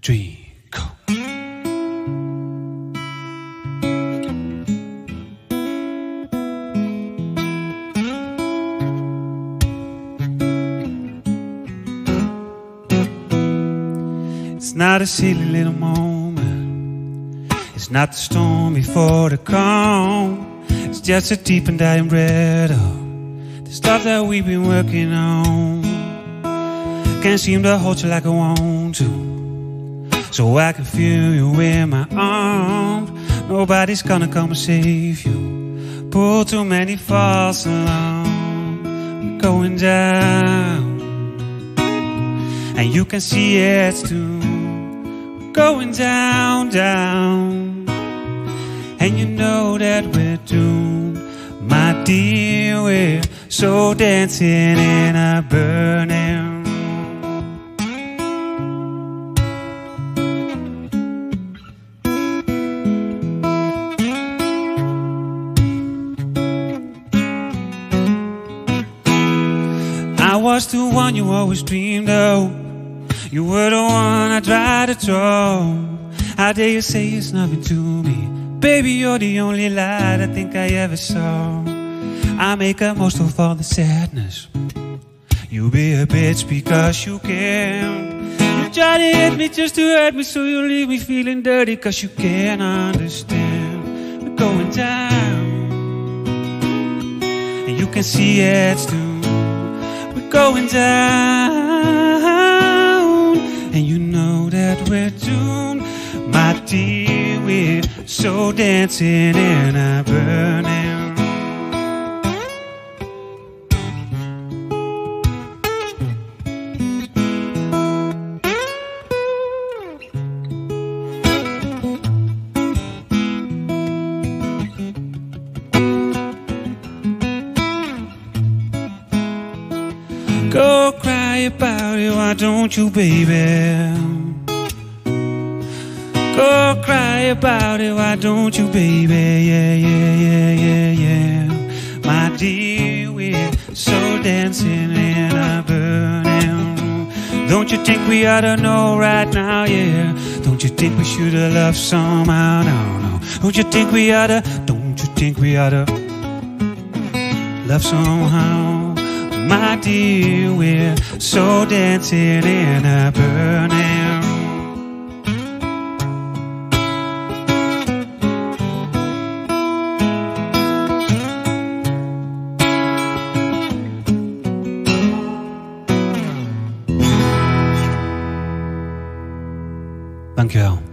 Draco. It's not a silly little moment. It's not the storm before the calm. It's just a deep and dying red of the stuff that we've been working on. Can't seem to hold you like I want to. So I can feel you in my arms. Nobody's gonna come and save you. Pull too many false alarms. Going down. And you can see it too. We're going down, down. And you know that we're doomed. My dear, we're so dancing in a burning was the one you always dreamed of. You were the one I tried to draw. How dare you say it's nothing to me? Baby, you're the only light I think I ever saw. I make a most of all the sadness. You be a bitch because you can. You try to hit me just to hurt me, so you leave me feeling dirty because you can't understand. We're going down, and you can see it's too going down, and you know that we're doomed, my dear. We're so dancing in a burning. Go cry about it, why don't you, baby? Go cry about it, why don't you, baby? Yeah, yeah, yeah, yeah, yeah. My dear, we're so dancing in a burning. Don't you think we ought to know right now, yeah? Don't you think we should have loved somehow? No, no. Don't you think we ought to? Don't you think we ought to love somehow? My dear, we're so dancing in a burning. Dankjewel.